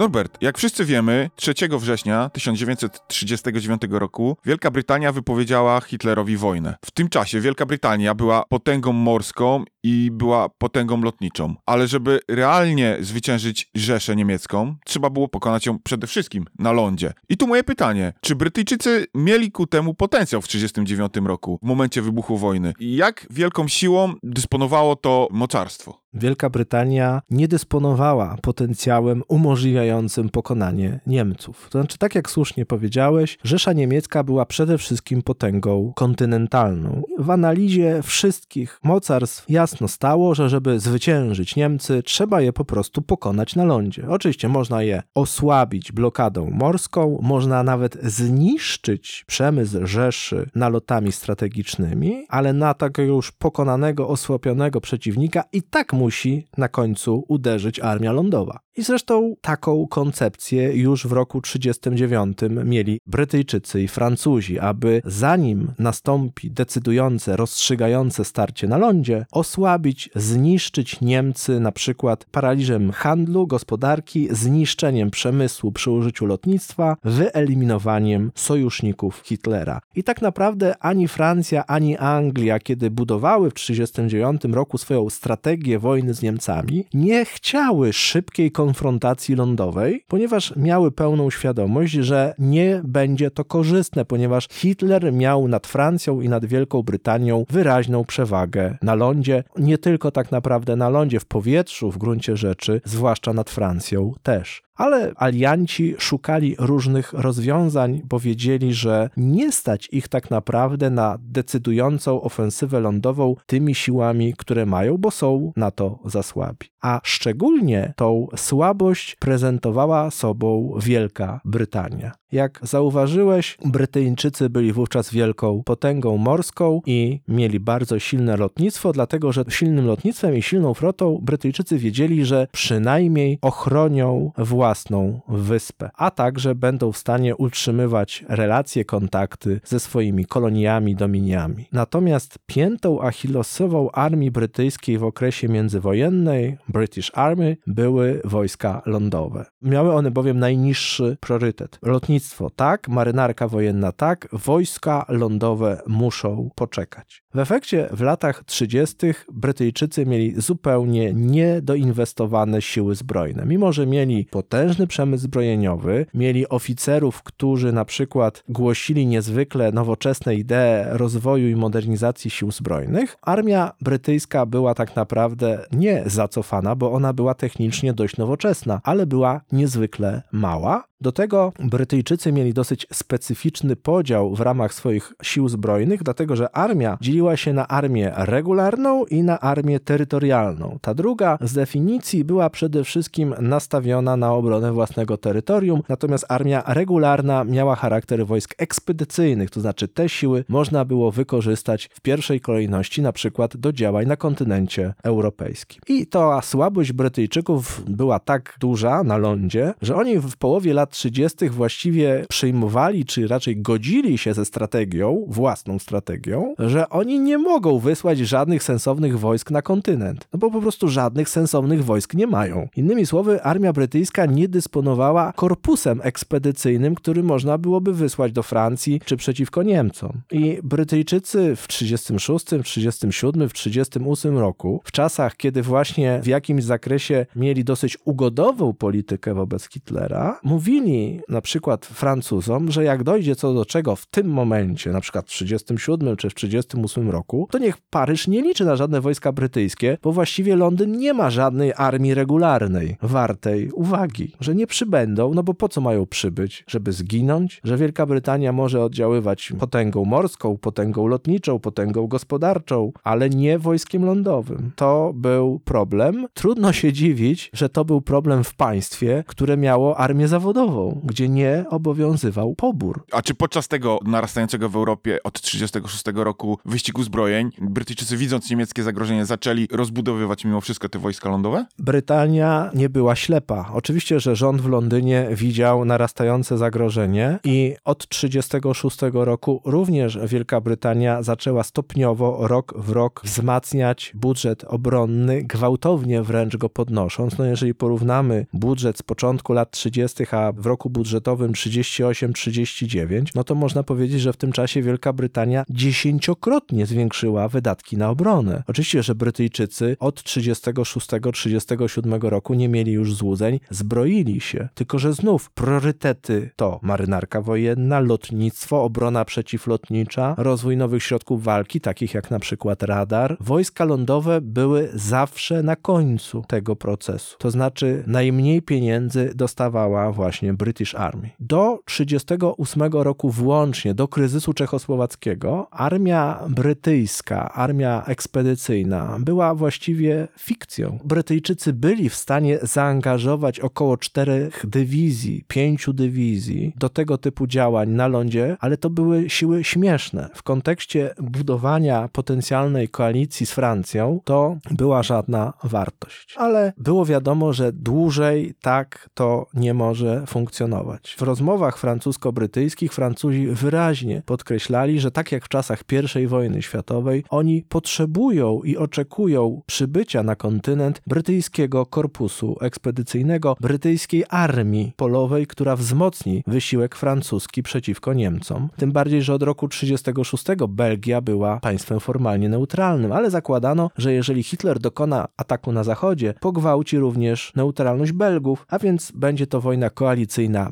Norbert, jak wszyscy wiemy, 3 września 1939 roku Wielka Brytania wypowiedziała Hitlerowi wojnę. W tym czasie Wielka Brytania była potęgą morską i była potęgą lotniczą. Ale żeby realnie zwyciężyć Rzeszę niemiecką, trzeba było pokonać ją przede wszystkim na lądzie. I tu moje pytanie, czy Brytyjczycy mieli ku temu potencjał w 1939 roku, w momencie wybuchu wojny? I jak wielką siłą dysponowało to mocarstwo? Wielka Brytania nie dysponowała potencjałem umożliwiającym pokonanie Niemców. To znaczy, tak jak słusznie powiedziałeś, Rzesza Niemiecka była przede wszystkim potęgą kontynentalną. W analizie wszystkich mocarstw jasno stało, że żeby zwyciężyć Niemcy, trzeba je po prostu pokonać na lądzie. Oczywiście można je osłabić blokadą morską, można nawet zniszczyć przemysł Rzeszy nalotami strategicznymi, ale na takiego już pokonanego, osłabionego przeciwnika i tak musi na końcu uderzyć armia lądowa. I zresztą taką koncepcję już w roku 1939 mieli Brytyjczycy i Francuzi, aby zanim nastąpi decydujące, rozstrzygające starcie na lądzie, osłabić, zniszczyć Niemcy na przykład paraliżem handlu, gospodarki, zniszczeniem przemysłu przy użyciu lotnictwa, wyeliminowaniem sojuszników Hitlera. I tak naprawdę ani Francja, ani Anglia, kiedy budowały w 1939 roku swoją strategię wojny z Niemcami, nie chciały szybkiej konfrontacji lądowej, ponieważ miały pełną świadomość, że nie będzie to korzystne, ponieważ Hitler miał nad Francją i nad Wielką Brytanią wyraźną przewagę na lądzie, nie tylko tak naprawdę na lądzie, w powietrzu w gruncie rzeczy, zwłaszcza nad Francją też ale alianci szukali różnych rozwiązań, bo wiedzieli, że nie stać ich tak naprawdę na decydującą ofensywę lądową tymi siłami, które mają, bo są na to za słabi. A szczególnie tą słabość prezentowała sobą Wielka Brytania. Jak zauważyłeś, Brytyjczycy byli wówczas wielką potęgą morską i mieli bardzo silne lotnictwo, dlatego że silnym lotnictwem i silną flotą Brytyjczycy wiedzieli, że przynajmniej ochronią własną wyspę, a także będą w stanie utrzymywać relacje, kontakty ze swoimi koloniami, dominiami. Natomiast piętą achillesową armii brytyjskiej w okresie międzywojennej, British Army, były wojska lądowe. Miały one bowiem najniższy priorytet. Lotnictwo lotnictwo tak, marynarka wojenna tak, wojska lądowe muszą poczekać. W efekcie w latach 30. Brytyjczycy mieli zupełnie niedoinwestowane siły zbrojne. Mimo, że mieli potężny przemysł zbrojeniowy, mieli oficerów, którzy na przykład głosili niezwykle nowoczesne idee rozwoju i modernizacji sił zbrojnych, armia brytyjska była tak naprawdę nie zacofana, bo ona była technicznie dość nowoczesna, ale była niezwykle mała, do tego Brytyjczycy mieli dosyć specyficzny podział w ramach swoich sił zbrojnych, dlatego że armia dzieliła się na armię regularną i na armię terytorialną. Ta druga z definicji była przede wszystkim nastawiona na obronę własnego terytorium, natomiast armia regularna miała charakter wojsk ekspedycyjnych, to znaczy te siły można było wykorzystać w pierwszej kolejności na przykład do działań na kontynencie europejskim. I ta słabość Brytyjczyków była tak duża na lądzie, że oni w połowie lat lat 30. właściwie przyjmowali, czy raczej godzili się ze strategią, własną strategią, że oni nie mogą wysłać żadnych sensownych wojsk na kontynent. No bo po prostu żadnych sensownych wojsk nie mają. Innymi słowy, armia brytyjska nie dysponowała korpusem ekspedycyjnym, który można byłoby wysłać do Francji czy przeciwko Niemcom. I Brytyjczycy w 36, 37, w 38 roku, w czasach, kiedy właśnie w jakimś zakresie mieli dosyć ugodową politykę wobec Hitlera, mówili, mówili na przykład Francuzom, że jak dojdzie co do czego w tym momencie, na przykład w 37 czy w 38 roku, to niech Paryż nie liczy na żadne wojska brytyjskie, bo właściwie Londyn nie ma żadnej armii regularnej, wartej uwagi, że nie przybędą, no bo po co mają przybyć? Żeby zginąć? Że Wielka Brytania może oddziaływać potęgą morską, potęgą lotniczą, potęgą gospodarczą, ale nie wojskiem lądowym. To był problem. Trudno się dziwić, że to był problem w państwie, które miało armię zawodową, gdzie nie obowiązywał pobór. A czy podczas tego narastającego w Europie od 1936 roku wyścigu zbrojeń, Brytyjczycy widząc niemieckie zagrożenie zaczęli rozbudowywać mimo wszystko te wojska lądowe? Brytania nie była ślepa. Oczywiście, że rząd w Londynie widział narastające zagrożenie i od 1936 roku również Wielka Brytania zaczęła stopniowo, rok w rok wzmacniać budżet obronny, gwałtownie wręcz go podnosząc. No jeżeli porównamy budżet z początku lat 30., a w roku budżetowym 38-39, no to można powiedzieć, że w tym czasie Wielka Brytania dziesięciokrotnie zwiększyła wydatki na obronę. Oczywiście, że Brytyjczycy od 36-37 roku nie mieli już złudzeń, zbroili się, tylko że znów priorytety to marynarka wojenna, lotnictwo, obrona przeciwlotnicza, rozwój nowych środków walki, takich jak na przykład radar. Wojska lądowe były zawsze na końcu tego procesu. To znaczy najmniej pieniędzy dostawała właśnie British Army. Do 38 roku włącznie, do kryzysu czechosłowackiego, armia brytyjska, armia ekspedycyjna była właściwie fikcją. Brytyjczycy byli w stanie zaangażować około czterech dywizji, pięciu dywizji do tego typu działań na lądzie, ale to były siły śmieszne. W kontekście budowania potencjalnej koalicji z Francją to była żadna wartość. Ale było wiadomo, że dłużej tak to nie może funkcjonować. W rozmowach francusko-brytyjskich Francuzi wyraźnie podkreślali, że tak jak w czasach I wojny światowej, oni potrzebują i oczekują przybycia na kontynent brytyjskiego korpusu ekspedycyjnego, brytyjskiej armii polowej, która wzmocni wysiłek francuski przeciwko Niemcom. Tym bardziej, że od roku 1936 Belgia była państwem formalnie neutralnym, ale zakładano, że jeżeli Hitler dokona ataku na zachodzie, pogwałci również neutralność Belgów, a więc będzie to wojna koalicyjna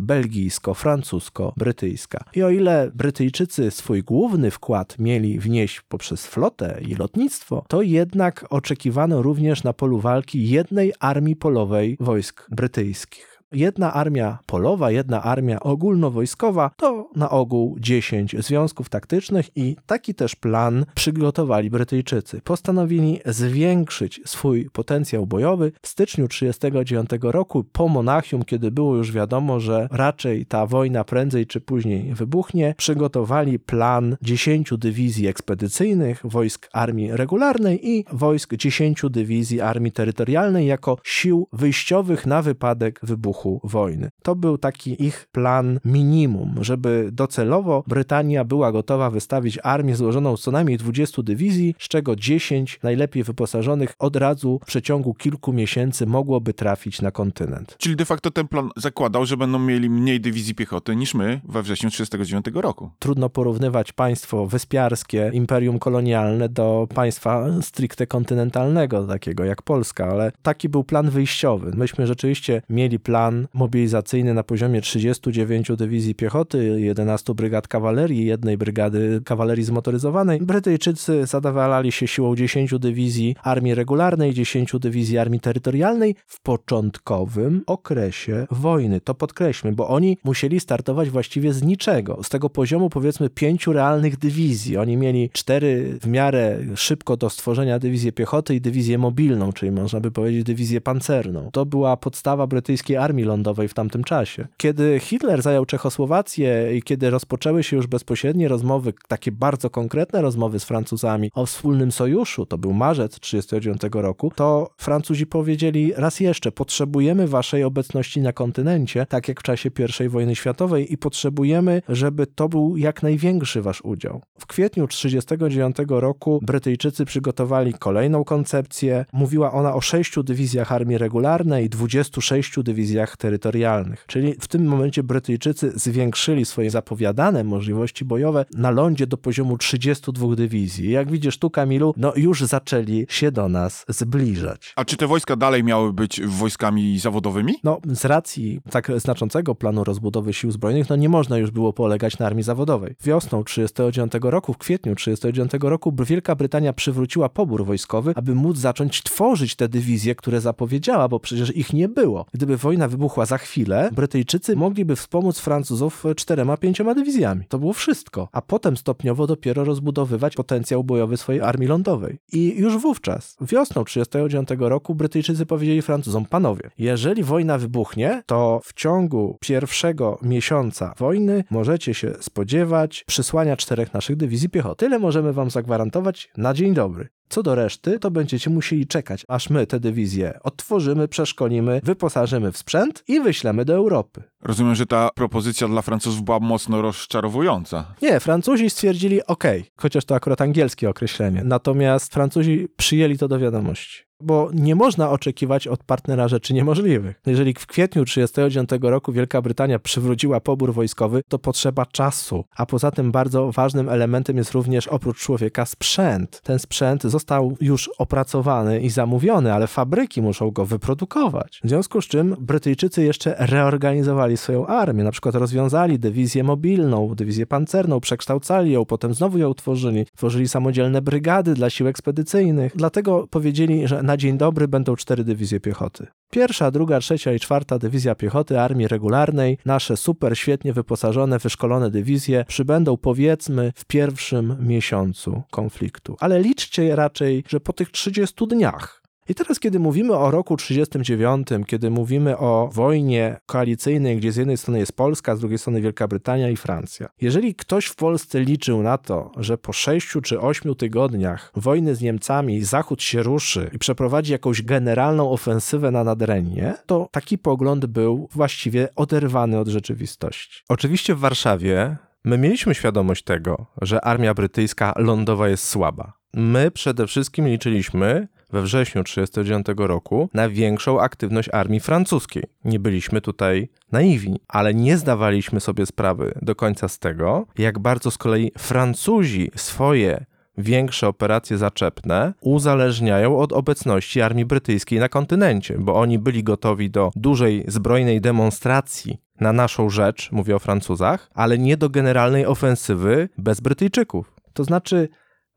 belgijsko-francusko-brytyjska. I o ile Brytyjczycy swój główny wkład mieli wnieść poprzez flotę i lotnictwo, to jednak oczekiwano również na polu walki jednej armii polowej wojsk brytyjskich. Jedna armia polowa, jedna armia ogólnowojskowa to na ogół 10 związków taktycznych i taki też plan przygotowali Brytyjczycy. Postanowili zwiększyć swój potencjał bojowy. W styczniu 1939 roku po Monachium, kiedy było już wiadomo, że raczej ta wojna prędzej czy później wybuchnie, przygotowali plan 10 dywizji ekspedycyjnych wojsk armii regularnej i wojsk 10 dywizji armii terytorialnej jako sił wyjściowych na wypadek wybuchu wybuchu wojny. To był taki ich plan minimum, żeby docelowo Brytania była gotowa wystawić armię złożoną z co najmniej 20 dywizji, z czego 10 najlepiej wyposażonych od razu w przeciągu kilku miesięcy mogłoby trafić na kontynent. Czyli de facto ten plan zakładał, że będą mieli mniej dywizji piechoty niż my we wrześniu 1939 roku. Trudno porównywać państwo wyspiarskie, imperium kolonialne do państwa stricte kontynentalnego, takiego jak Polska, ale taki był plan wyjściowy. Myśmy rzeczywiście mieli plan plan mobilizacyjny na poziomie 39 dywizji piechoty, 11 brygad kawalerii, jednej brygady kawalerii zmotoryzowanej. Brytyjczycy zadawalali się siłą 10 dywizji armii regularnej, 10 dywizji armii terytorialnej w początkowym okresie wojny. To podkreślmy, bo oni musieli startować właściwie z niczego. Z tego poziomu powiedzmy pięciu realnych dywizji. Oni mieli cztery w miarę szybko do stworzenia dywizję piechoty i dywizję mobilną, czyli można by powiedzieć dywizję pancerną. To była podstawa brytyjskiej armii armii lądowej w tamtym czasie. Kiedy Hitler zajął Czechosłowację i kiedy rozpoczęły się już bezpośrednie rozmowy, takie bardzo konkretne rozmowy z Francuzami o wspólnym sojuszu, to był marzec 1939 roku, to Francuzi powiedzieli raz jeszcze, potrzebujemy waszej obecności na kontynencie, tak jak w czasie I wojny światowej i potrzebujemy, żeby to był jak największy wasz udział. W kwietniu 1939 roku Brytyjczycy przygotowali kolejną koncepcję. Mówiła ona o sześciu dywizjach armii regularnej, 26 dywizjach liniach terytorialnych. Czyli w tym momencie Brytyjczycy zwiększyli swoje zapowiadane możliwości bojowe na lądzie do poziomu 32 dywizji. Jak widzisz tu, Kamilu, no już zaczęli się do nas zbliżać. A czy te wojska dalej miały być wojskami zawodowymi? No, z racji tak znaczącego planu rozbudowy sił zbrojnych, no nie można już było polegać na armii zawodowej. Wiosną 1939 roku, w kwietniu 1939 roku Wielka Brytania przywróciła pobór wojskowy, aby móc zacząć tworzyć te dywizje, które zapowiedziała, bo przecież ich nie było. Gdyby wojna wybuchła za chwilę, Brytyjczycy mogliby wspomóc Francuzów czterema, pięcioma dywizjami. To było wszystko. A potem stopniowo dopiero rozbudowywać potencjał bojowy swojej armii lądowej. I już wówczas, wiosną 1939 roku, Brytyjczycy powiedzieli Francuzom, panowie, jeżeli wojna wybuchnie, to w ciągu pierwszego miesiąca wojny możecie się spodziewać przysłania czterech naszych dywizji piechoty. Tyle możemy wam zagwarantować na dzień dobry. Co do reszty, to będziecie musieli czekać, aż my te dywizje odtworzymy, przeszkolimy, wyposażymy w sprzęt i wyślemy do Europy. Rozumiem, że ta propozycja dla Francuzów była mocno rozczarowująca. Nie, Francuzi stwierdzili OK, chociaż to akurat angielskie określenie. Natomiast Francuzi przyjęli to do wiadomości bo nie można oczekiwać od partnera rzeczy niemożliwych. Jeżeli w kwietniu 1939 roku Wielka Brytania przywróciła pobór wojskowy, to potrzeba czasu, a poza tym bardzo ważnym elementem jest również oprócz człowieka sprzęt. Ten sprzęt został już opracowany i zamówiony, ale fabryki muszą go wyprodukować. W związku z czym Brytyjczycy jeszcze reorganizowali swoją armię, na przykład rozwiązali dywizję mobilną, dywizję pancerną, przekształcali ją, potem znowu ją tworzyli, tworzyli samodzielne brygady dla sił ekspedycyjnych. Dlatego powiedzieli, że na dzień dobry będą cztery dywizje piechoty. Pierwsza, druga, trzecia i czwarta dywizja piechoty armii regularnej, nasze super świetnie wyposażone, wyszkolone dywizje przybędą powiedzmy w pierwszym miesiącu konfliktu. Ale liczcie raczej, że po tych 30 dniach i teraz, kiedy mówimy o roku 1939, kiedy mówimy o wojnie koalicyjnej, gdzie z jednej strony jest Polska, z drugiej strony Wielka Brytania i Francja, jeżeli ktoś w Polsce liczył na to, że po sześciu czy ośmiu tygodniach wojny z Niemcami Zachód się ruszy i przeprowadzi jakąś generalną ofensywę na Nadrennie, to taki pogląd był właściwie oderwany od rzeczywistości. Oczywiście w Warszawie my mieliśmy świadomość tego, że armia brytyjska lądowa jest słaba. My przede wszystkim liczyliśmy we wrześniu 1939 roku na większą aktywność armii francuskiej. Nie byliśmy tutaj naiwni, ale nie zdawaliśmy sobie sprawy do końca z tego, jak bardzo z kolei Francuzi swoje większe operacje zaczepne uzależniają od obecności armii brytyjskiej na kontynencie, bo oni byli gotowi do dużej zbrojnej demonstracji na naszą rzecz, mówię o Francuzach, ale nie do generalnej ofensywy bez Brytyjczyków. To znaczy,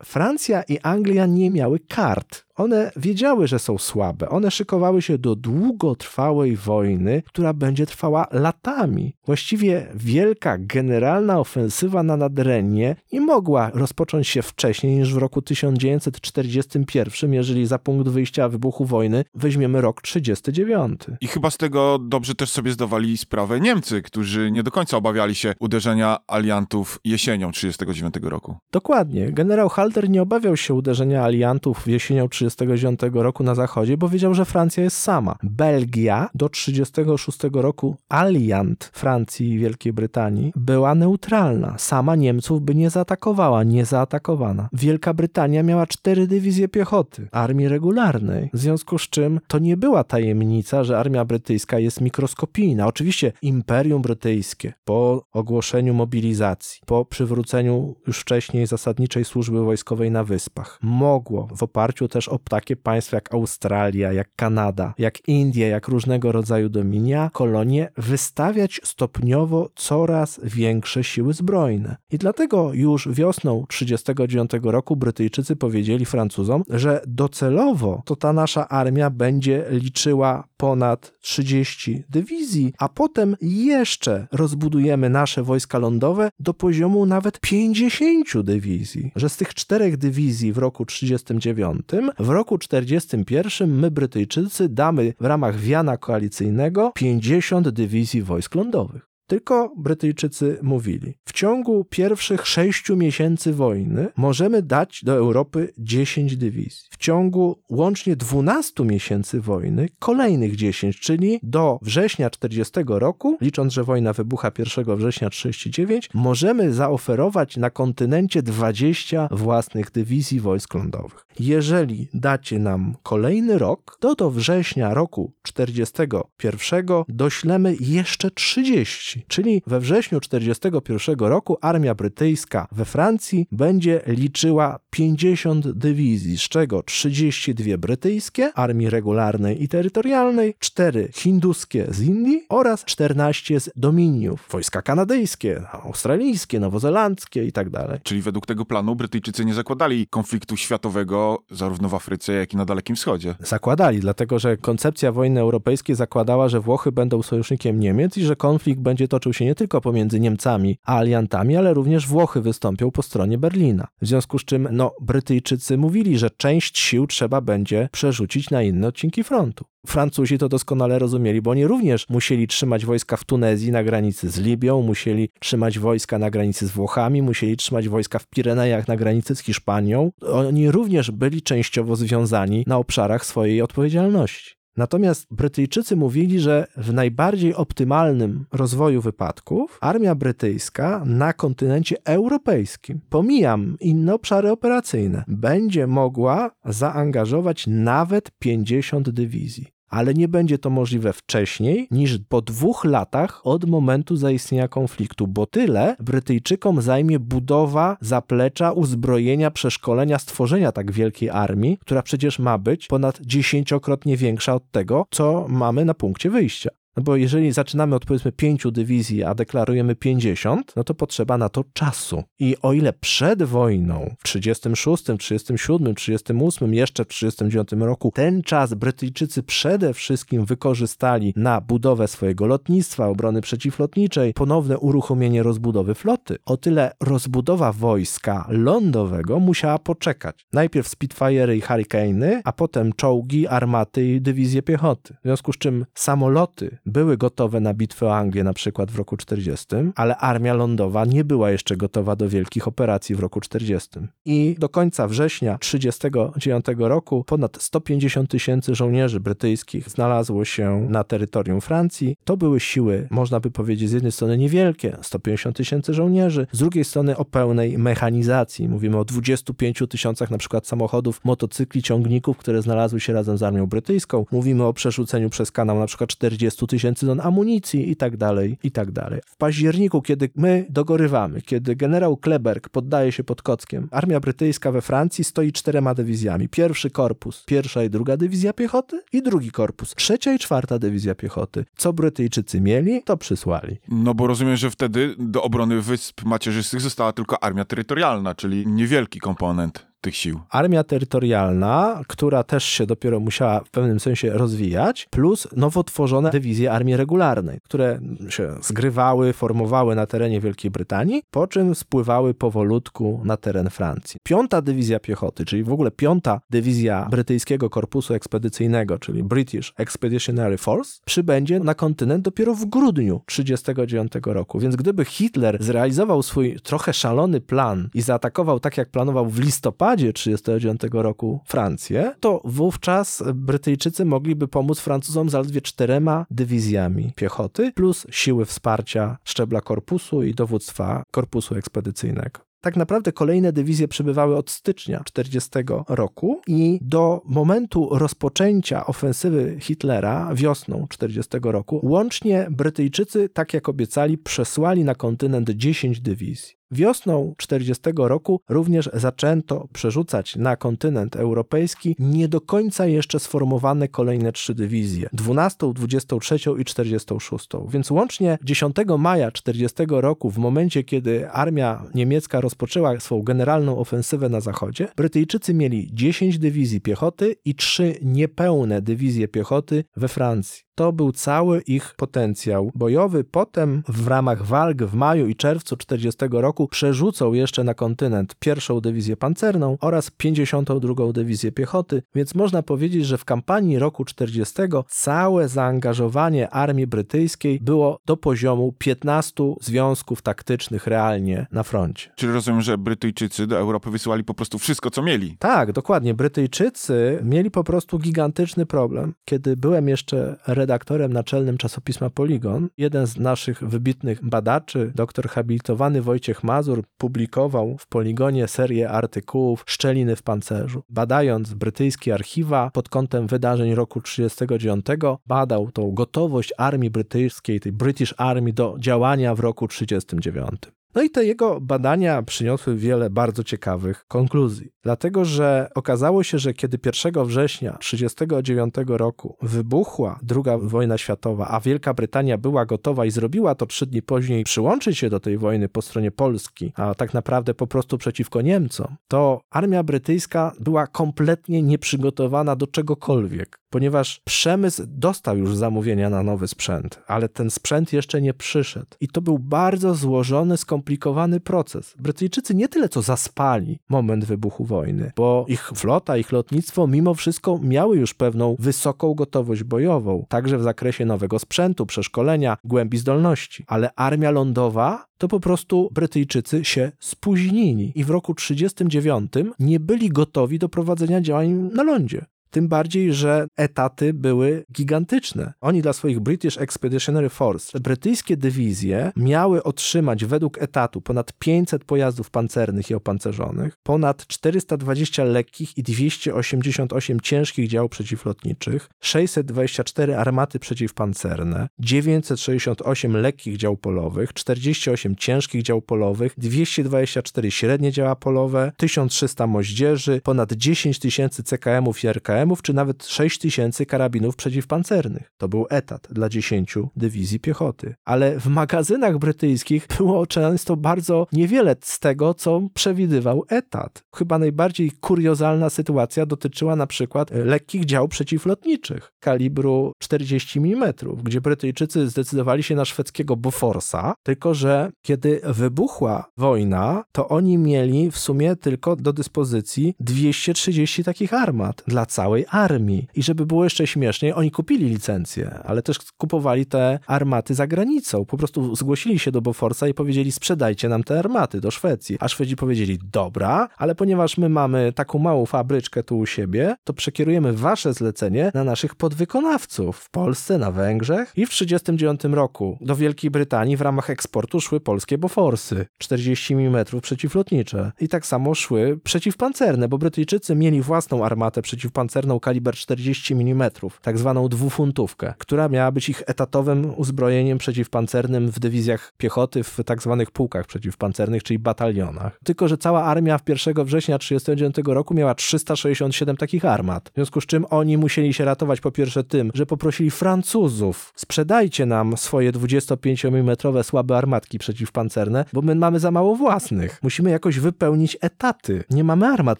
Francja i Anglia nie miały kart one wiedziały, że są słabe. One szykowały się do długotrwałej wojny, która będzie trwała latami. Właściwie wielka generalna ofensywa na Nadrennie nie mogła rozpocząć się wcześniej niż w roku 1941, jeżeli za punkt wyjścia wybuchu wojny weźmiemy rok 39. I chyba z tego dobrze też sobie zdawali sprawę Niemcy, którzy nie do końca obawiali się uderzenia aliantów jesienią 1939 roku. Dokładnie. Generał Halder nie obawiał się uderzenia aliantów jesienią 1939 1939 roku na zachodzie, bo wiedział, że Francja jest sama. Belgia do 1936 roku aliant Francji i Wielkiej Brytanii była neutralna. Sama Niemców by nie zaatakowała, nie zaatakowana. Wielka Brytania miała cztery dywizje piechoty, armii regularnej. W związku z czym to nie była tajemnica, że armia brytyjska jest mikroskopijna. Oczywiście Imperium Brytyjskie po ogłoszeniu mobilizacji, po przywróceniu już wcześniej zasadniczej służby wojskowej na wyspach, mogło w oparciu też o takie państwa jak Australia, jak Kanada, jak Indie, jak różnego rodzaju dominia, kolonie wystawiać stopniowo coraz większe siły zbrojne. I dlatego już wiosną 1939 roku Brytyjczycy powiedzieli Francuzom, że docelowo to ta nasza armia będzie liczyła ponad 30 dywizji, a potem jeszcze rozbudujemy nasze wojska lądowe do poziomu nawet 50 dywizji. Że z tych czterech dywizji w roku 1939 w roku 1941 my, Brytyjczycy, damy w ramach wiana koalicyjnego 50 dywizji wojsk lądowych. Tylko Brytyjczycy mówili, w ciągu pierwszych sześciu miesięcy wojny możemy dać do Europy 10 dywizji. W ciągu łącznie 12 miesięcy wojny kolejnych 10, czyli do września 40 roku, licząc, że wojna wybucha 1 września 39, możemy zaoferować na kontynencie 20 własnych dywizji wojsk lądowych. Jeżeli dacie nam kolejny rok, to do września roku 41 doślemy jeszcze 30, czyli we wrześniu 41 roku armia brytyjska we Francji będzie liczyła 50 dywizji, z czego 32 brytyjskie, armii regularnej i terytorialnej, 4 hinduskie z Indii oraz 14 z Dominiów, wojska kanadyjskie, australijskie, nowozelandzkie i tak dalej. Czyli według tego planu Brytyjczycy nie zakładali konfliktu światowego zarówno w Afryce, jak i na Dalekim Wschodzie. Zakładali, dlatego że koncepcja wojny europejskiej zakładała, że Włochy będą sojusznikiem Niemiec i że konflikt będzie toczył się nie tylko pomiędzy Niemcami a aliantami, ale również Włochy wystąpią po stronie Berlina. W związku z czym, no, Brytyjczycy mówili, że część sił trzeba będzie przerzucić na inne odcinki frontu. Francuzi to doskonale rozumieli, bo oni również musieli trzymać wojska w Tunezji na granicy z Libią, musieli trzymać wojska na granicy z Włochami, musieli trzymać wojska w Pirenejach na granicy z Hiszpanią. Oni również byli częściowo związani na obszarach swojej odpowiedzialności. Natomiast Brytyjczycy mówili, że w najbardziej optymalnym rozwoju wypadków armia brytyjska na kontynencie europejskim, pomijam inne obszary operacyjne, będzie mogła zaangażować nawet 50 dywizji ale nie będzie to możliwe wcześniej niż po dwóch latach od momentu zaistnienia konfliktu, bo tyle Brytyjczykom zajmie budowa zaplecza, uzbrojenia, przeszkolenia, stworzenia tak wielkiej armii, która przecież ma być ponad dziesięciokrotnie większa od tego, co mamy na punkcie wyjścia. No bo jeżeli zaczynamy od powiedzmy pięciu dywizji, a deklarujemy 50, no to potrzeba na to czasu. I o ile przed wojną w 36, 37, 38, jeszcze w 39 roku ten czas Brytyjczycy przede wszystkim wykorzystali na budowę swojego lotnictwa, obrony przeciwlotniczej, ponowne uruchomienie rozbudowy floty, o tyle rozbudowa wojska lądowego musiała poczekać. Najpierw Spitfire i Hurricane'y, a potem czołgi, armaty i dywizje piechoty. W związku z czym samoloty były gotowe na bitwę o Anglię na przykład w roku 40, ale armia lądowa nie była jeszcze gotowa do wielkich operacji w roku 40. I do końca września 39 roku ponad 150 tysięcy żołnierzy brytyjskich znalazło się na terytorium Francji. To były siły, można by powiedzieć, z jednej strony niewielkie, 150 tysięcy żołnierzy, z drugiej strony o pełnej mechanizacji. Mówimy o 25 tysiącach na przykład samochodów, motocykli, ciągników, które znalazły się razem z armią brytyjską. Mówimy o przerzuceniu przez kanał na przykład 40 tysięcy ton amunicji i tak dalej, i tak dalej. W październiku, kiedy my dogorywamy, kiedy generał Kleberg poddaje się pod Kockiem, armia brytyjska we Francji stoi czterema dywizjami. Pierwszy korpus, pierwsza i druga dywizja piechoty i drugi korpus, trzecia i czwarta dywizja piechoty. Co Brytyjczycy mieli, to przysłali. No bo rozumiem, że wtedy do obrony Wysp Macierzystych została tylko armia terytorialna, czyli niewielki komponent tych sił. Armia terytorialna, która też się dopiero musiała w pewnym sensie rozwijać, plus nowo tworzone dywizje armii regularnej, które się zgrywały, formowały na terenie Wielkiej Brytanii, po czym spływały powolutku na teren Francji. Piąta dywizja piechoty, czyli w ogóle piąta dywizja brytyjskiego korpusu ekspedycyjnego, czyli British Expeditionary Force, przybędzie na kontynent dopiero w grudniu 1939 roku. Więc gdyby Hitler zrealizował swój trochę szalony plan i zaatakował tak, jak planował w listopadzie, listopadzie 1939 roku Francję, to wówczas Brytyjczycy mogliby pomóc Francuzom zaledwie czterema dywizjami piechoty, plus siły wsparcia szczebla korpusu i dowództwa korpusu ekspedycyjnego. Tak naprawdę kolejne dywizje przybywały od stycznia 40 roku i do momentu rozpoczęcia ofensywy Hitlera wiosną 40 roku łącznie Brytyjczycy, tak jak obiecali, przesłali na kontynent 10 dywizji. Wiosną 40 roku również zaczęto przerzucać na kontynent europejski nie do końca jeszcze sformowane kolejne trzy dywizje 12, 23 i 46. Więc łącznie 10 maja 40 roku, w momencie kiedy armia niemiecka rozpoczęła swoją generalną ofensywę na zachodzie, Brytyjczycy mieli 10 dywizji piechoty i 3 niepełne dywizje piechoty we Francji. To był cały ich potencjał bojowy. Potem w ramach walk w maju i czerwcu 40 roku przerzucą jeszcze na kontynent pierwszą dywizję pancerną oraz 52 dywizję piechoty, więc można powiedzieć, że w kampanii roku 40 całe zaangażowanie armii brytyjskiej było do poziomu 15 związków taktycznych realnie na froncie. Czyli rozumiem, że Brytyjczycy do Europy wysyłali po prostu wszystko, co mieli. Tak, dokładnie. Brytyjczycy mieli po prostu gigantyczny problem. Kiedy byłem jeszcze redaktorem naczelnym czasopisma Poligon, jeden z naszych wybitnych badaczy, doktor habilitowany Wojciech Mazur, publikował w Poligonie serię artykułów Szczeliny w pancerzu. Badając brytyjskie archiwa pod kątem wydarzeń roku 1939, badał tą gotowość armii brytyjskiej, tej British Army do działania w roku 1939. No i te jego badania przyniosły wiele bardzo ciekawych konkluzji, dlatego że okazało się, że kiedy 1 września 1939 roku wybuchła II wojna światowa, a Wielka Brytania była gotowa i zrobiła to trzy dni później przyłączyć się do tej wojny po stronie Polski, a tak naprawdę po prostu przeciwko Niemcom, to armia brytyjska była kompletnie nieprzygotowana do czegokolwiek, ponieważ przemysł dostał już zamówienia na nowy sprzęt, ale ten sprzęt jeszcze nie przyszedł. I to był bardzo złożony, skomplikowany skomplikowany proces. Brytyjczycy nie tyle co zaspali moment wybuchu wojny, bo ich flota, ich lotnictwo mimo wszystko miały już pewną wysoką gotowość bojową, także w zakresie nowego sprzętu, przeszkolenia, głębi zdolności. Ale armia lądowa to po prostu Brytyjczycy się spóźnili i w roku 1939 nie byli gotowi do prowadzenia działań na lądzie. Tym bardziej, że etaty były gigantyczne. Oni dla swoich British Expeditionary Force, brytyjskie dywizje miały otrzymać według etatu ponad 500 pojazdów pancernych i opancerzonych, ponad 420 lekkich i 288 ciężkich dział przeciwlotniczych, 624 armaty przeciwpancerne, 968 lekkich dział polowych, 48 ciężkich dział polowych, 224 średnie działa polowe, 1300 moździerzy, ponad 10 tysięcy CKM-ów i RKM KM-ów, czy nawet 6 tysięcy karabinów przeciwpancernych. To był etat dla 10 dywizji piechoty. Ale w magazynach brytyjskich było często bardzo niewiele z tego, co przewidywał etat. Chyba najbardziej kuriozalna sytuacja dotyczyła na przykład lekkich dział przeciwlotniczych kalibru 40 mm, gdzie Brytyjczycy zdecydowali się na szwedzkiego Boforsa, tylko że kiedy wybuchła wojna, to oni mieli w sumie tylko do dyspozycji 230 takich armat dla całej całej armii. I żeby było jeszcze śmieszniej, oni kupili licencję, ale też kupowali te armaty za granicą. Po prostu zgłosili się do Boforsa i powiedzieli: sprzedajcie nam te armaty do Szwecji. A Szwedzi powiedzieli: dobra, ale ponieważ my mamy taką małą fabryczkę tu u siebie, to przekierujemy wasze zlecenie na naszych podwykonawców w Polsce, na Węgrzech. I w 1939 roku do Wielkiej Brytanii w ramach eksportu szły polskie Boforsy 40 mm przeciwlotnicze. I tak samo szły przeciwpancerne, bo Brytyjczycy mieli własną armatę przeciwpancerną kaliber 40 mm, tak zwaną dwufuntówkę, która miała być ich etatowym uzbrojeniem przeciwpancernym w dywizjach piechoty, w tak zwanych pułkach przeciwpancernych, czyli batalionach. Tylko, że cała armia w 1 września 1939 roku miała 367 takich armat, w związku z czym oni musieli się ratować po pierwsze tym, że poprosili Francuzów, sprzedajcie nam swoje 25 mm słabe armatki przeciwpancerne, bo my mamy za mało własnych. Musimy jakoś wypełnić etaty. Nie mamy armat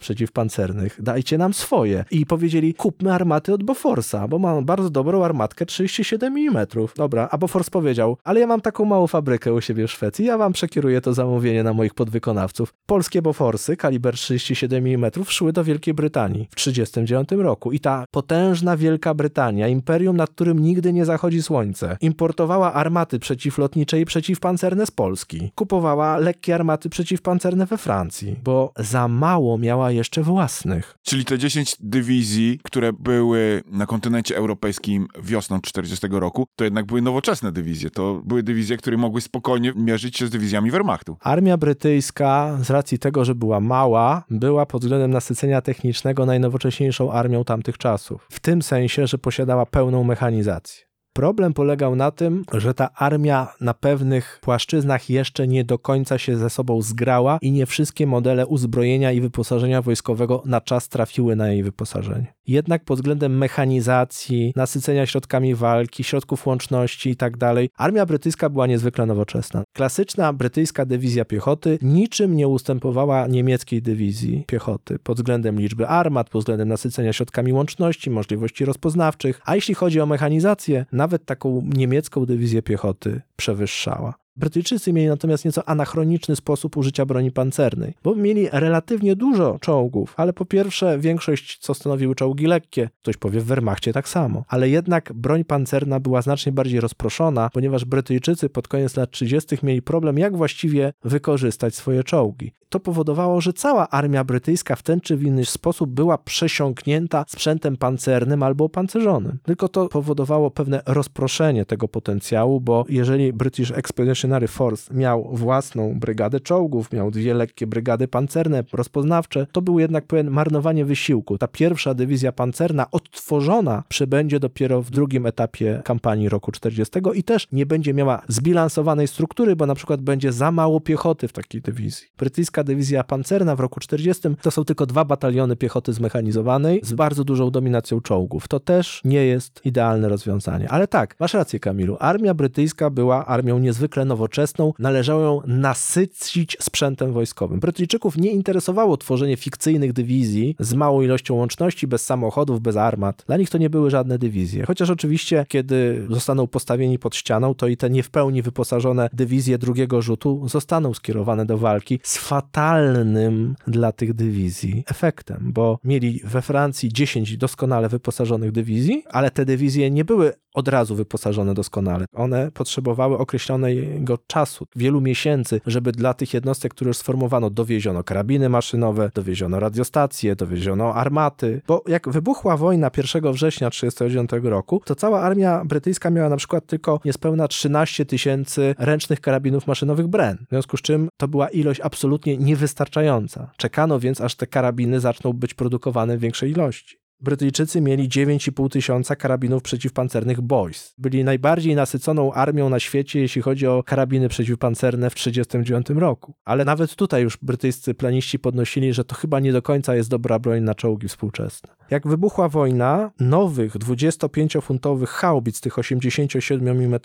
przeciwpancernych, dajcie nam swoje. I powiedzieli, kupmy armaty od Boforsa, bo mam bardzo dobrą armatkę 37 mm. Dobra, a Bofors powiedział, ale ja mam taką małą fabrykę u siebie w Szwecji, ja wam przekieruję to zamówienie na moich podwykonawców. Polskie Boforsy kaliber 37 mm szły do Wielkiej Brytanii w 1939 roku i ta potężna Wielka Brytania, imperium, nad którym nigdy nie zachodzi słońce, importowała armaty przeciwlotnicze i przeciwpancerne z Polski. Kupowała lekkie armaty przeciwpancerne we Francji, bo za mało miała jeszcze własnych. Czyli te 10 dywizji które były na kontynencie europejskim wiosną 40 roku, to jednak były nowoczesne dywizje. To były dywizje, które mogły spokojnie mierzyć się z dywizjami Wehrmachtu. Armia brytyjska, z racji tego, że była mała, była pod względem nasycenia technicznego najnowocześniejszą armią tamtych czasów. W tym sensie, że posiadała pełną mechanizację. Problem polegał na tym, że ta armia na pewnych płaszczyznach jeszcze nie do końca się ze sobą zgrała i nie wszystkie modele uzbrojenia i wyposażenia wojskowego na czas trafiły na jej wyposażenie. Jednak pod względem mechanizacji, nasycenia środkami walki, środków łączności i tak armia brytyjska była niezwykle nowoczesna. Klasyczna brytyjska dywizja piechoty niczym nie ustępowała niemieckiej dywizji piechoty pod względem liczby armat, pod względem nasycenia środkami łączności, możliwości rozpoznawczych, a jeśli chodzi o mechanizację, nawet taką niemiecką dywizję piechoty przewyższała. Brytyjczycy mieli natomiast nieco anachroniczny sposób użycia broni pancernej, bo mieli relatywnie dużo czołgów, ale po pierwsze większość co stanowiły czołgi lekkie, ktoś powie w Wehrmachcie tak samo, ale jednak broń pancerna była znacznie bardziej rozproszona, ponieważ Brytyjczycy pod koniec lat 30. mieli problem jak właściwie wykorzystać swoje czołgi. To powodowało, że cała armia brytyjska w ten czy w inny sposób była przesiąknięta sprzętem pancernym albo opancerzonym. Tylko to powodowało pewne rozproszenie tego potencjału, bo jeżeli British Expeditionary Force miał własną brygadę czołgów, miał dwie lekkie brygady pancerne, rozpoznawcze, to był jednak pewien marnowanie wysiłku. Ta pierwsza dywizja pancerna odtworzona przybędzie dopiero w drugim etapie kampanii roku 40 i też nie będzie miała zbilansowanej struktury, bo na przykład będzie za mało piechoty w takiej dywizji. Brytyjska dywizja pancerna w roku 40 to są tylko dwa bataliony piechoty zmechanizowanej z bardzo dużą dominacją czołgów. To też nie jest idealne rozwiązanie. Ale tak, masz rację Kamilu, armia brytyjska była armią niezwykle nowoczesną, należało ją nasycić sprzętem wojskowym. Brytyjczyków nie interesowało tworzenie fikcyjnych dywizji z małą ilością łączności, bez samochodów, bez armat. Dla nich to nie były żadne dywizje. Chociaż oczywiście, kiedy zostaną postawieni pod ścianą, to i te nie w pełni wyposażone dywizje drugiego rzutu zostaną skierowane do walki z fatalnym dla tych dywizji efektem, bo mieli we Francji 10 doskonale wyposażonych dywizji, ale te dywizje nie były od razu wyposażone doskonale. One potrzebowały określonego czasu, wielu miesięcy, żeby dla tych jednostek, które już sformowano, dowieziono karabiny maszynowe, dowieziono radiostacje, dowieziono armaty, bo jak wybuchła wojna 1 września 1939 roku, to cała armia brytyjska miała na przykład tylko niespełna 13 tysięcy ręcznych karabinów maszynowych Bren, w związku z czym to była ilość absolutnie niewystarczająca. Czekano więc, aż te karabiny zaczną być produkowane w większej ilości. Brytyjczycy mieli 9,5 tysiąca karabinów przeciwpancernych Boys. Byli najbardziej nasyconą armią na świecie, jeśli chodzi o karabiny przeciwpancerne w 1939 roku. Ale nawet tutaj już brytyjscy planiści podnosili, że to chyba nie do końca jest dobra broń na czołgi współczesne. Jak wybuchła wojna, nowych 25-funtowych haubic, tych 87 mm,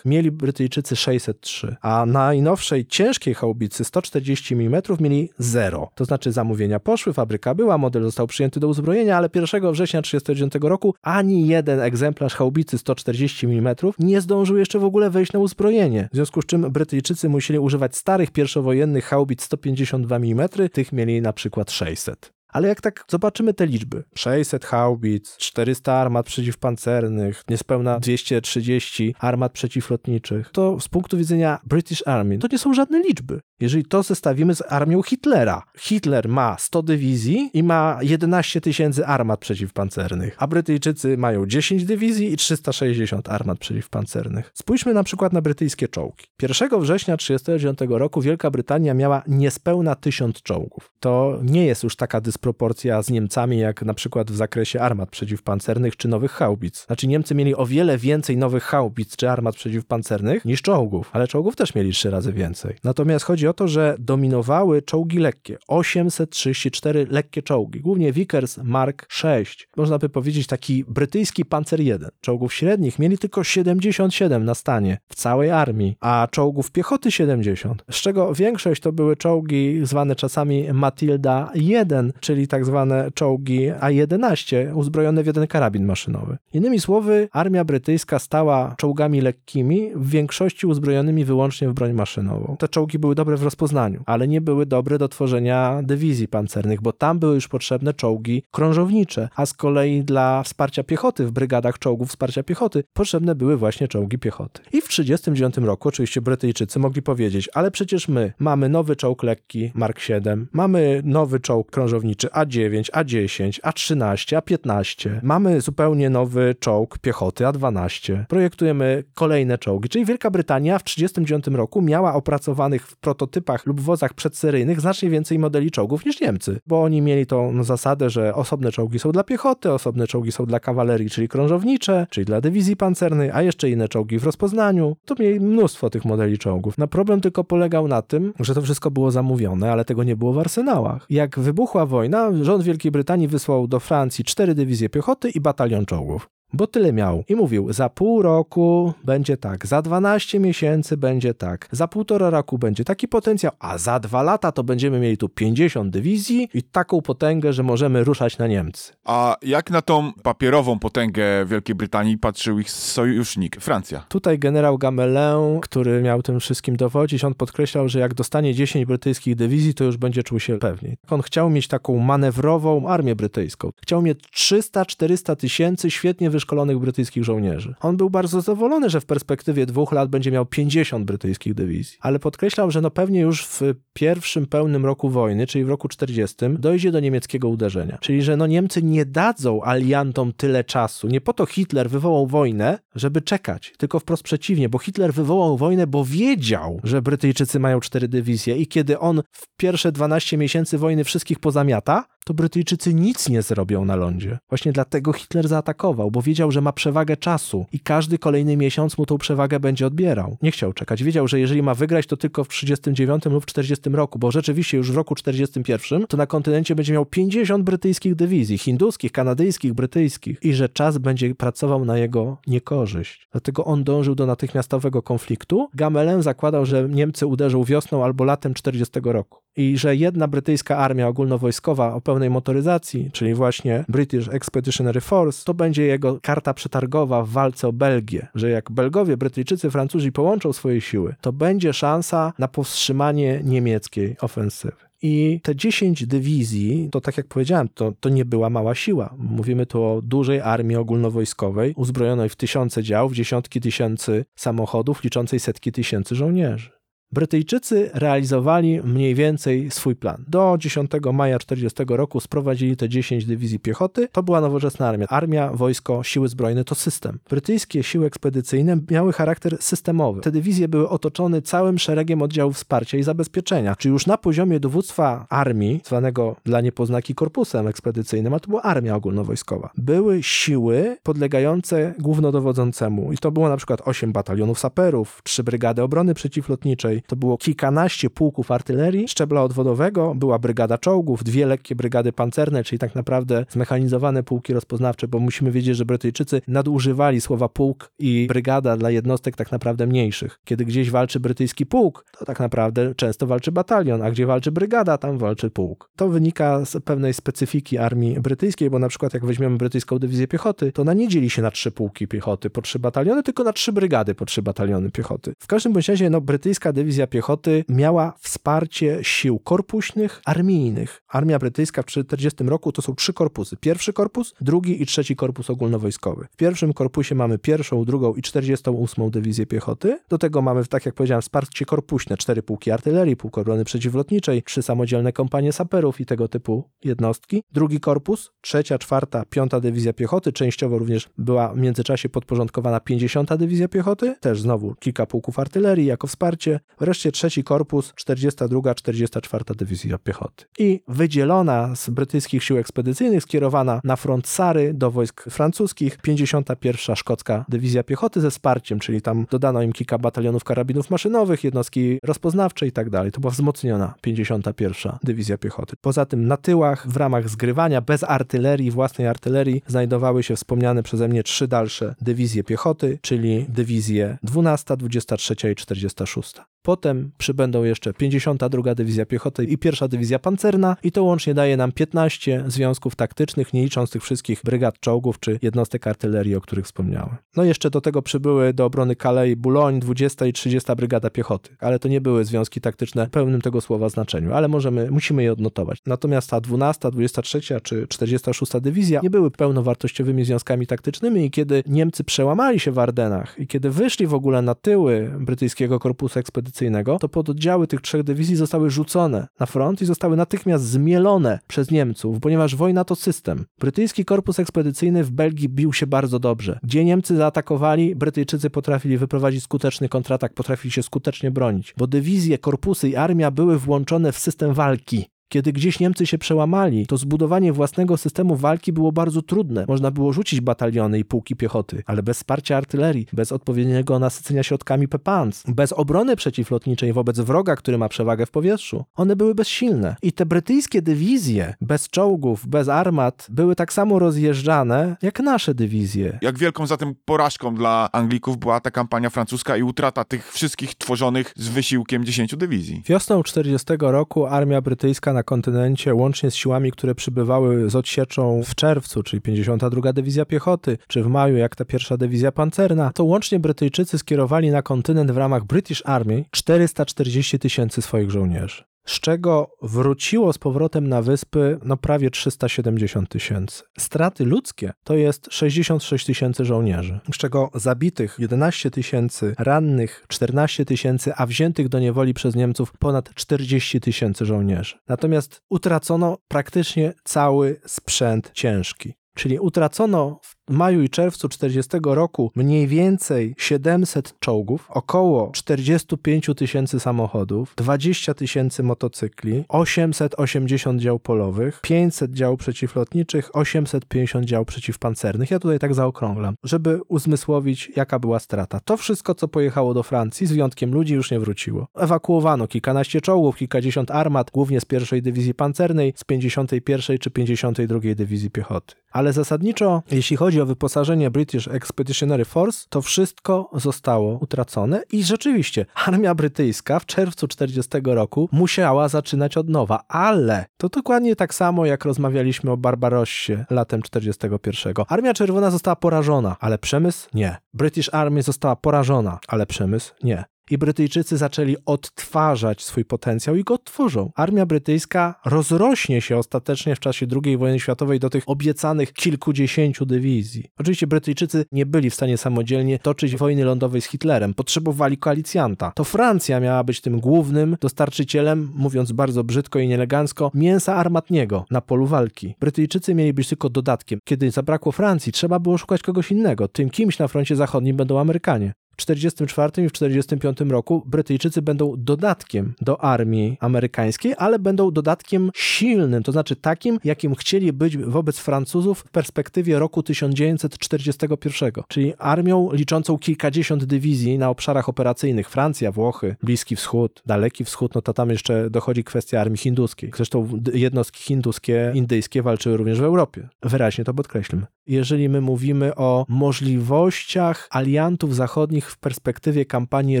mieli Brytyjczycy 603, a najnowszej ciężkiej haubicy 140 mm mieli 0. To znaczy zamówienia poszły, fabryka była, model został przyjęty do uzbrojenia, ale 1 września 1939 roku ani jeden egzemplarz haubicy 140 mm nie zdążył jeszcze w ogóle wejść na uzbrojenie, w związku z czym Brytyjczycy musieli używać starych pierwszowojennych haubic 152 mm, tych mieli na przykład 600. Ale jak tak zobaczymy te liczby, 600 haubic, 400 armat przeciwpancernych, niespełna 230 armat przeciwlotniczych, to z punktu widzenia British Army to nie są żadne liczby. Jeżeli to zestawimy z armią Hitlera. Hitler ma 100 dywizji i ma 11 tysięcy armat przeciwpancernych, a Brytyjczycy mają 10 dywizji i 360 armat przeciwpancernych. Spójrzmy na przykład na brytyjskie czołgi. 1 września 1939 roku Wielka Brytania miała niespełna 1000 czołgów. To nie jest już taka dysproporcja z Niemcami, jak na przykład w zakresie armat przeciwpancernych czy nowych haubic. Znaczy Niemcy mieli o wiele więcej nowych haubic czy armat przeciwpancernych niż czołgów, ale czołgów też mieli trzy razy więcej. Natomiast chodzi o to, że dominowały czołgi lekkie. 834 lekkie czołgi, głównie Vickers Mark VI. Można by powiedzieć taki brytyjski Panzer I. Czołgów średnich mieli tylko 77 na stanie w całej armii, a czołgów piechoty 70, z czego większość to były czołgi zwane czasami Matilda I, czyli tak zwane czołgi A-11, uzbrojone w jeden karabin maszynowy. Innymi słowy, armia brytyjska stała czołgami lekkimi, w większości uzbrojonymi wyłącznie w broń maszynową. Te czołgi były dobre w rozpoznaniu, ale nie były dobre do tworzenia dywizji pancernych, bo tam były już potrzebne czołgi krążownicze, a z kolei dla wsparcia piechoty w brygadach czołgów wsparcia piechoty potrzebne były właśnie czołgi piechoty. I w 1939 roku oczywiście Brytyjczycy mogli powiedzieć, ale przecież my mamy nowy czołg lekki Mark 7, mamy nowy czołg krążowniczy A9, A10, A13, A15, mamy zupełnie nowy czołg piechoty A12, projektujemy kolejne czołgi, czyli Wielka Brytania w 1939 roku miała opracowanych w prototypach lub wozach przedseryjnych znacznie więcej modeli czołgów niż Niemcy, bo oni mieli tą zasadę, że osobne czołgi są dla piechoty, osobne czołgi są dla kawalerii, czyli krążownicze, czyli dla dywizji pancernej, a jeszcze inne czołgi w rozpoznaniu. To mieli mnóstwo tych modeli czołgów. Na problem tylko polegał na tym, że to wszystko było zamówione, ale tego nie było w arsenałach. Jak wybuchła wojna, wojna, rząd Wielkiej Brytanii wysłał do Francji cztery dywizje piechoty i batalion czołgów bo tyle miał. I mówił, za pół roku będzie tak, za 12 miesięcy będzie tak, za półtora roku będzie taki potencjał, a za dwa lata to będziemy mieli tu 50 dywizji i taką potęgę, że możemy ruszać na Niemcy. A jak na tą papierową potęgę Wielkiej Brytanii patrzył ich sojusznik, Francja? Tutaj generał Gamelin, który miał tym wszystkim dowodzić, on podkreślał, że jak dostanie 10 brytyjskich dywizji, to już będzie czuł się pewniej. On chciał mieć taką manewrową armię brytyjską. Chciał mieć 300-400 tysięcy świetnie wyszkolonych brytyjskich żołnierzy. On był bardzo zadowolony, że w perspektywie dwóch lat będzie miał 50 brytyjskich dywizji, ale podkreślał, że no pewnie już w pierwszym pełnym roku wojny, czyli w roku 40, dojdzie do niemieckiego uderzenia. Czyli, że no Niemcy nie dadzą aliantom tyle czasu. Nie po to Hitler wywołał wojnę, żeby czekać, tylko wprost przeciwnie, bo Hitler wywołał wojnę, bo wiedział, że Brytyjczycy mają cztery dywizje i kiedy on w pierwsze 12 miesięcy wojny wszystkich pozamiata, to Brytyjczycy nic nie zrobią na lądzie. Właśnie dlatego Hitler zaatakował, bo wiedział, że ma przewagę czasu i każdy kolejny miesiąc mu tą przewagę będzie odbierał. Nie chciał czekać. Wiedział, że jeżeli ma wygrać, to tylko w 39 lub w 40 roku, bo rzeczywiście już w roku 41 to na kontynencie będzie miał 50 brytyjskich dywizji, hinduskich, kanadyjskich, brytyjskich i że czas będzie pracował na jego niekorzyść. Dlatego on dążył do natychmiastowego konfliktu. Gamelin zakładał, że Niemcy uderzą wiosną albo latem 40 roku i że jedna brytyjska armia ogólnowojskowa o pełnej motoryzacji, czyli właśnie British Expeditionary Force, to będzie jego karta przetargowa w walce o Belgię, że jak Belgowie, Brytyjczycy, Francuzi połączą swoje siły, to będzie szansa na powstrzymanie niemieckiej ofensywy. I te 10 dywizji, to tak jak powiedziałem, to, to nie była mała siła. Mówimy tu o dużej armii ogólnowojskowej, uzbrojonej w tysiące dział, w dziesiątki tysięcy samochodów, liczącej setki tysięcy żołnierzy. Brytyjczycy realizowali mniej więcej swój plan. Do 10 maja 40 roku sprowadzili te 10 dywizji piechoty. To była nowoczesna armia. Armia, wojsko, siły zbrojne to system. Brytyjskie siły ekspedycyjne miały charakter systemowy. Te dywizje były otoczone całym szeregiem oddziałów wsparcia i zabezpieczenia. Czyli już na poziomie dowództwa armii, zwanego dla niepoznaki korpusem ekspedycyjnym, a to była armia ogólnowojskowa, były siły podlegające głównodowodzącemu. I to było na przykład 8 batalionów saperów, 3 brygady obrony przeciwlotniczej, to było kilkanaście pułków artylerii szczebla odwodowego, była brygada czołgów, dwie lekkie brygady pancerne, czyli tak naprawdę zmechanizowane pułki rozpoznawcze, bo musimy wiedzieć, że Brytyjczycy nadużywali słowa pułk i brygada dla jednostek tak naprawdę mniejszych. Kiedy gdzieś walczy brytyjski pułk, to tak naprawdę często walczy batalion, a gdzie walczy brygada, tam walczy pułk. To wynika z pewnej specyfiki armii brytyjskiej, bo na przykład jak weźmiemy brytyjską dywizję piechoty, to ona nie dzieli się na trzy pułki piechoty po trzy bataliony, tylko na trzy brygady po trzy bataliony piechoty. W każdym bądź razie, no, brytyjska dywizja dywizja piechoty miała wsparcie sił korpuśnych, armijnych. Armia brytyjska w 1940 roku to są trzy korpusy. Pierwszy korpus, drugi i trzeci korpus ogólnowojskowy. W pierwszym korpusie mamy pierwszą, drugą i 48 dywizję piechoty. Do tego mamy, tak jak powiedziałem, wsparcie korpuśne, cztery pułki artylerii, pułk obrony przeciwlotniczej, trzy samodzielne kompanie saperów i tego typu jednostki. Drugi korpus, trzecia, czwarta, piąta dywizja piechoty, częściowo również była w międzyczasie podporządkowana 50 dywizja piechoty, też znowu kilka pułków artylerii jako wsparcie. Wreszcie trzeci korpus, 42, 44 Dywizja Piechoty. I wydzielona z brytyjskich sił ekspedycyjnych, skierowana na front Sary do wojsk francuskich, 51 Szkocka Dywizja Piechoty ze wsparciem, czyli tam dodano im kilka batalionów karabinów maszynowych, jednostki rozpoznawcze i tak dalej. To była wzmocniona 51 Dywizja Piechoty. Poza tym na tyłach, w ramach zgrywania, bez artylerii, własnej artylerii, znajdowały się wspomniane przeze mnie trzy dalsze dywizje piechoty, czyli dywizje 12, 23 i 46. Potem przybędą jeszcze 52 Dywizja Piechoty i 1 Dywizja Pancerna i to łącznie daje nam 15 związków taktycznych, nie licząc tych wszystkich brygad czołgów czy jednostek artylerii, o których wspomniałem. No jeszcze do tego przybyły do obrony Calais Boulogne 20 i 30 Brygada Piechoty, ale to nie były związki taktyczne w pełnym tego słowa znaczeniu, ale możemy, musimy je odnotować. Natomiast ta 12, 23 czy 46 Dywizja nie były pełnowartościowymi związkami taktycznymi i kiedy Niemcy przełamali się w Ardenach i kiedy wyszli w ogóle na tyły brytyjskiego korpusu ekspedycyjnego, to pododdziały tych trzech dywizji zostały rzucone na front i zostały natychmiast zmielone przez Niemców, ponieważ wojna to system. Brytyjski korpus ekspedycyjny w Belgii bił się bardzo dobrze. Gdzie Niemcy zaatakowali, Brytyjczycy potrafili wyprowadzić skuteczny kontratak, potrafili się skutecznie bronić, bo dywizje, korpusy i armia były włączone w system walki. Kiedy gdzieś Niemcy się przełamali, to zbudowanie własnego systemu walki było bardzo trudne. Można było rzucić bataliony i pułki piechoty, ale bez wsparcia artylerii, bez odpowiedniego nasycenia środkami PEPANC, bez obrony przeciwlotniczej wobec wroga, który ma przewagę w powietrzu, one były bezsilne. I te brytyjskie dywizje, bez czołgów, bez armat, były tak samo rozjeżdżane jak nasze dywizje. Jak wielką zatem porażką dla Anglików była ta kampania francuska i utrata tych wszystkich tworzonych z wysiłkiem 10 dywizji. Wiosną 40 roku armia brytyjska na kontynencie, łącznie z siłami, które przybywały z odsieczą w czerwcu, czyli 52 Dywizja Piechoty, czy w maju, jak ta pierwsza dywizja pancerna, to łącznie Brytyjczycy skierowali na kontynent w ramach British Army 440 tysięcy swoich żołnierzy z czego wróciło z powrotem na wyspy no prawie 370 tysięcy. Straty ludzkie to jest 66 tysięcy żołnierzy, z czego zabitych 11 tysięcy, rannych 14 tysięcy, a wziętych do niewoli przez Niemców ponad 40 tysięcy żołnierzy. Natomiast utracono praktycznie cały sprzęt ciężki. Czyli utracono w maju i czerwcu 40 roku mniej więcej 700 czołgów, około 45 tysięcy samochodów, 20 tysięcy motocykli, 880 dział polowych, 500 dział przeciwlotniczych, 850 dział przeciwpancernych. Ja tutaj tak zaokrąglam, żeby uzmysłowić, jaka była strata. To wszystko, co pojechało do Francji, z wyjątkiem ludzi, już nie wróciło. Ewakuowano kilkanaście czołgów, kilkadziesiąt armat, głównie z pierwszej dywizji pancernej, z 51 czy 52 dywizji piechoty. Ale zasadniczo, jeśli chodzi o wyposażenie British Expeditionary Force, to wszystko zostało utracone i rzeczywiście armia brytyjska w czerwcu 40 roku musiała zaczynać od nowa, ale to dokładnie tak samo jak rozmawialiśmy o Barbarossie latem 41. Armia Czerwona została porażona, ale przemysł nie. British Army została porażona, ale przemysł nie i Brytyjczycy zaczęli odtwarzać swój potencjał i go odtworzą. Armia brytyjska rozrośnie się ostatecznie w czasie II wojny światowej do tych obiecanych kilkudziesięciu dywizji. Oczywiście Brytyjczycy nie byli w stanie samodzielnie toczyć wojny lądowej z Hitlerem, potrzebowali koalicjanta. To Francja miała być tym głównym dostarczycielem, mówiąc bardzo brzydko i nieelegancko, mięsa armatniego na polu walki. Brytyjczycy mieli być tylko dodatkiem. Kiedy zabrakło Francji, trzeba było szukać kogoś innego. Tym kimś na froncie zachodnim będą Amerykanie. W 1944 i w 1945 roku Brytyjczycy będą dodatkiem do armii amerykańskiej, ale będą dodatkiem silnym, to znaczy takim, jakim chcieli być wobec Francuzów w perspektywie roku 1941, czyli armią liczącą kilkadziesiąt dywizji na obszarach operacyjnych Francja, Włochy, Bliski Wschód, Daleki Wschód, no to tam jeszcze dochodzi kwestia armii hinduskiej. Zresztą jednostki hinduskie, indyjskie walczyły również w Europie. Wyraźnie to podkreślmy. Jeżeli my mówimy o możliwościach aliantów zachodnich w perspektywie kampanii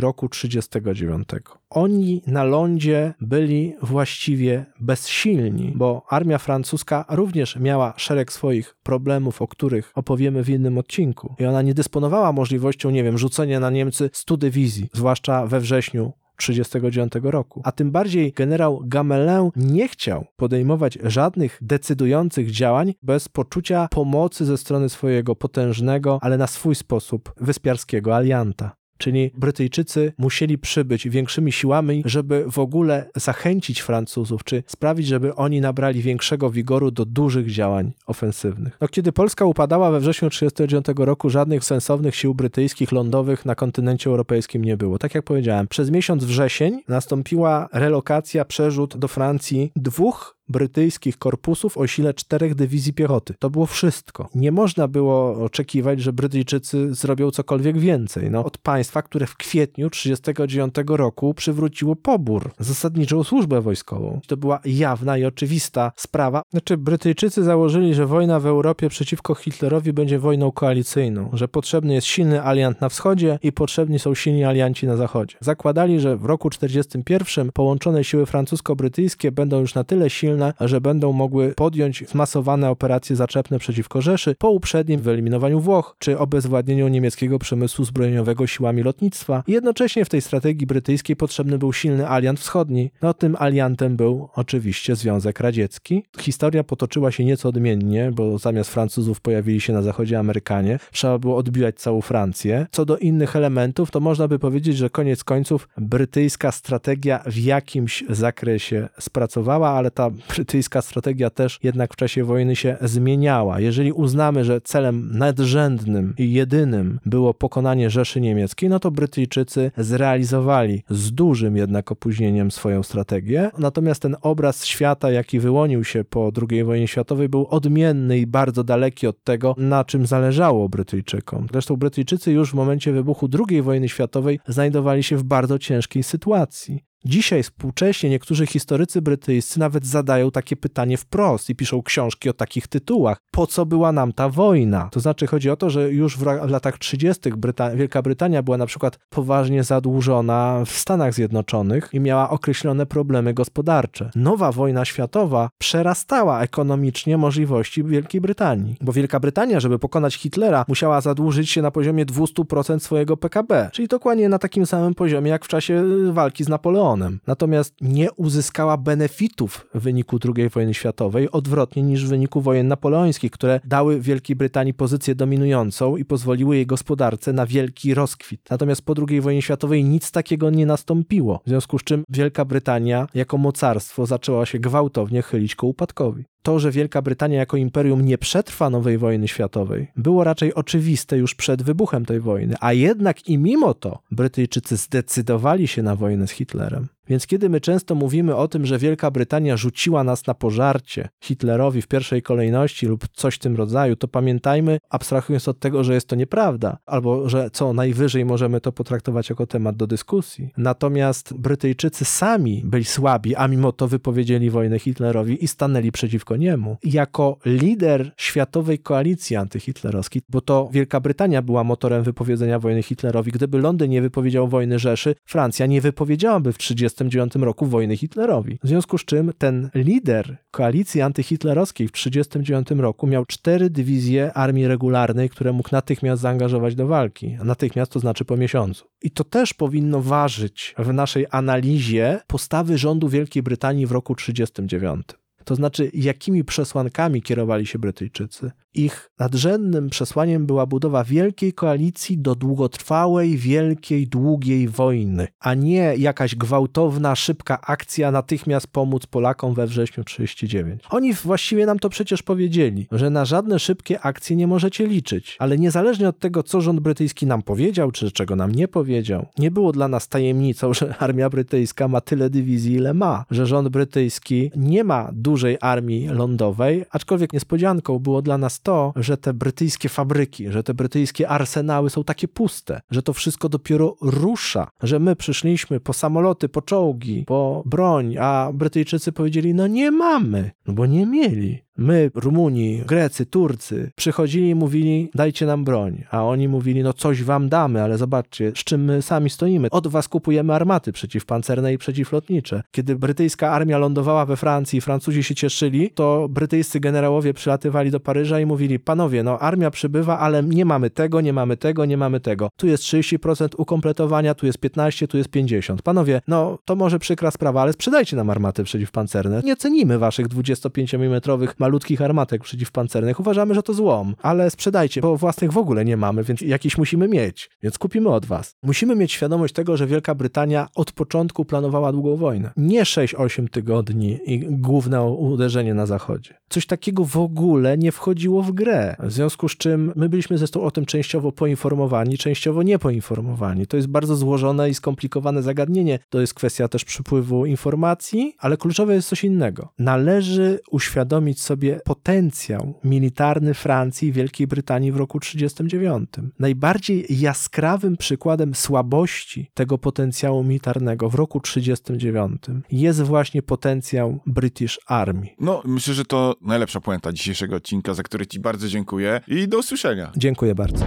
roku 39. Oni na lądzie byli właściwie bezsilni, bo armia francuska również miała szereg swoich problemów, o których opowiemy w innym odcinku. I ona nie dysponowała możliwością, nie wiem, rzucenia na Niemcy 100 dywizji, zwłaszcza we wrześniu 1939 roku. A tym bardziej generał Gamelin nie chciał podejmować żadnych decydujących działań bez poczucia pomocy ze strony swojego potężnego, ale na swój sposób wyspiarskiego alianta. Czyli Brytyjczycy musieli przybyć większymi siłami, żeby w ogóle zachęcić Francuzów, czy sprawić, żeby oni nabrali większego wigoru do dużych działań ofensywnych. No, kiedy Polska upadała we wrześniu 1939 roku, żadnych sensownych sił brytyjskich lądowych na kontynencie europejskim nie było. Tak jak powiedziałem, przez miesiąc wrzesień nastąpiła relokacja, przerzut do Francji dwóch brytyjskich korpusów o sile czterech dywizji piechoty. To było wszystko. Nie można było oczekiwać, że Brytyjczycy zrobią cokolwiek więcej. No, od państwa, które w kwietniu 1939 roku przywróciło pobór, zasadniczą służbę wojskową. To była jawna i oczywista sprawa. Znaczy, Brytyjczycy założyli, że wojna w Europie przeciwko Hitlerowi będzie wojną koalicyjną, że potrzebny jest silny aliant na wschodzie i potrzebni są silni alianci na zachodzie. Zakładali, że w roku 1941 połączone siły francusko-brytyjskie będą już na tyle silne, silne, że będą mogły podjąć zmasowane operacje zaczepne przeciwko Rzeszy po uprzednim wyeliminowaniu Włoch czy obezwładnieniu niemieckiego przemysłu zbrojeniowego siłami lotnictwa. jednocześnie w tej strategii brytyjskiej potrzebny był silny aliant wschodni. No tym aliantem był oczywiście Związek Radziecki. Historia potoczyła się nieco odmiennie, bo zamiast Francuzów pojawili się na zachodzie Amerykanie. Trzeba było odbijać całą Francję. Co do innych elementów, to można by powiedzieć, że koniec końców brytyjska strategia w jakimś zakresie spracowała, ale ta brytyjska strategia też jednak w czasie wojny się zmieniała. Jeżeli uznamy, że celem nadrzędnym i jedynym było pokonanie Rzeszy Niemieckiej, no to Brytyjczycy zrealizowali z dużym jednak opóźnieniem swoją strategię. Natomiast ten obraz świata, jaki wyłonił się po II wojnie światowej, był odmienny i bardzo daleki od tego, na czym zależało Brytyjczykom. Zresztą Brytyjczycy już w momencie wybuchu II wojny światowej znajdowali się w bardzo ciężkiej sytuacji. Dzisiaj współcześnie niektórzy historycy brytyjscy nawet zadają takie pytanie wprost i piszą książki o takich tytułach. Po co była nam ta wojna? To znaczy chodzi o to, że już w, w latach 30. Bryta Wielka Brytania była na przykład poważnie zadłużona w Stanach Zjednoczonych i miała określone problemy gospodarcze. Nowa wojna światowa przerastała ekonomicznie możliwości Wielkiej Brytanii, bo Wielka Brytania, żeby pokonać Hitlera, musiała zadłużyć się na poziomie 200% swojego PKB, czyli dokładnie na takim samym poziomie jak w czasie walki z Napoleonem. Natomiast nie uzyskała benefitów w wyniku II wojny światowej, odwrotnie niż w wyniku wojen napoleońskich, które dały Wielkiej Brytanii pozycję dominującą i pozwoliły jej gospodarce na wielki rozkwit. Natomiast po II wojnie światowej nic takiego nie nastąpiło, w związku z czym Wielka Brytania jako mocarstwo zaczęła się gwałtownie chylić ku upadkowi to, że Wielka Brytania jako imperium nie przetrwa nowej wojny światowej, było raczej oczywiste już przed wybuchem tej wojny, a jednak i mimo to Brytyjczycy zdecydowali się na wojnę z Hitlerem. Więc kiedy my często mówimy o tym, że Wielka Brytania rzuciła nas na pożarcie Hitlerowi w pierwszej kolejności lub coś w tym rodzaju, to pamiętajmy, abstrahując od tego, że jest to nieprawda, albo że co najwyżej możemy to potraktować jako temat do dyskusji. Natomiast Brytyjczycy sami byli słabi, a mimo to wypowiedzieli wojnę Hitlerowi i stanęli przeciwko niemu. Jako lider światowej koalicji antyhitlerowskiej, bo to Wielka Brytania była motorem wypowiedzenia wojny Hitlerowi. Gdyby Londyn nie wypowiedział wojny Rzeszy, Francja nie wypowiedziałaby w 30 1939 roku wojny Hitlerowi. W związku z czym ten lider koalicji antyhitlerowskiej w 1939 roku miał cztery dywizje armii regularnej, które mógł natychmiast zaangażować do walki. Natychmiast to znaczy po miesiącu. I to też powinno ważyć w naszej analizie postawy rządu Wielkiej Brytanii w roku 1939. To znaczy, jakimi przesłankami kierowali się Brytyjczycy. Ich nadrzędnym przesłaniem była budowa wielkiej koalicji do długotrwałej, wielkiej, długiej wojny, a nie jakaś gwałtowna, szybka akcja natychmiast pomóc Polakom we wrześniu 1939. Oni właściwie nam to przecież powiedzieli, że na żadne szybkie akcje nie możecie liczyć, ale niezależnie od tego, co rząd brytyjski nam powiedział, czy czego nam nie powiedział, nie było dla nas tajemnicą, że armia brytyjska ma tyle dywizji, ile ma, że rząd brytyjski nie ma dużej armii lądowej, aczkolwiek niespodzianką było dla nas to, że te brytyjskie fabryki, że te brytyjskie arsenały są takie puste, że to wszystko dopiero rusza, że my przyszliśmy po samoloty, po czołgi, po broń, a Brytyjczycy powiedzieli, no nie mamy, no bo nie mieli. My, Rumuni, Grecy, Turcy, przychodzili i mówili, dajcie nam broń, a oni mówili, no coś wam damy, ale zobaczcie, z czym my sami stoimy. Od was kupujemy armaty przeciwpancerne i przeciwlotnicze. Kiedy brytyjska armia lądowała we Francji, Francuzi się cieszyli, to brytyjscy generałowie przylatywali do Paryża i mówili, panowie, no armia przybywa, ale nie mamy tego, nie mamy tego, nie mamy tego. Tu jest 30% ukompletowania, tu jest 15, tu jest 50. Panowie, no to może przykra sprawa, ale sprzedajcie nam armaty przeciwpancerne. Nie cenimy waszych 25 mm malutkich armatek przeciwpancernych. Uważamy, że to złom, ale sprzedajcie, bo własnych w ogóle nie mamy, więc jakiś musimy mieć, więc kupimy od was. Musimy mieć świadomość tego, że Wielka Brytania od początku planowała długą wojnę. Nie 6-8 tygodni i główne uderzenie na zachodzie. Coś takiego w ogóle nie wchodziło w grę. W związku z czym my byliśmy zresztą o tym częściowo poinformowani, częściowo niepoinformowani. To jest bardzo złożone i skomplikowane zagadnienie. To jest kwestia też przypływu informacji, ale kluczowe jest coś innego. Należy uświadomić sobie, sobie potencjał militarny Francji i Wielkiej Brytanii w roku 1939. Najbardziej jaskrawym przykładem słabości tego potencjału militarnego w roku 1939 jest właśnie potencjał British Army. No, myślę, że to najlepsza puenta dzisiejszego odcinka, za który Ci bardzo dziękuję i do usłyszenia. Dziękuję bardzo.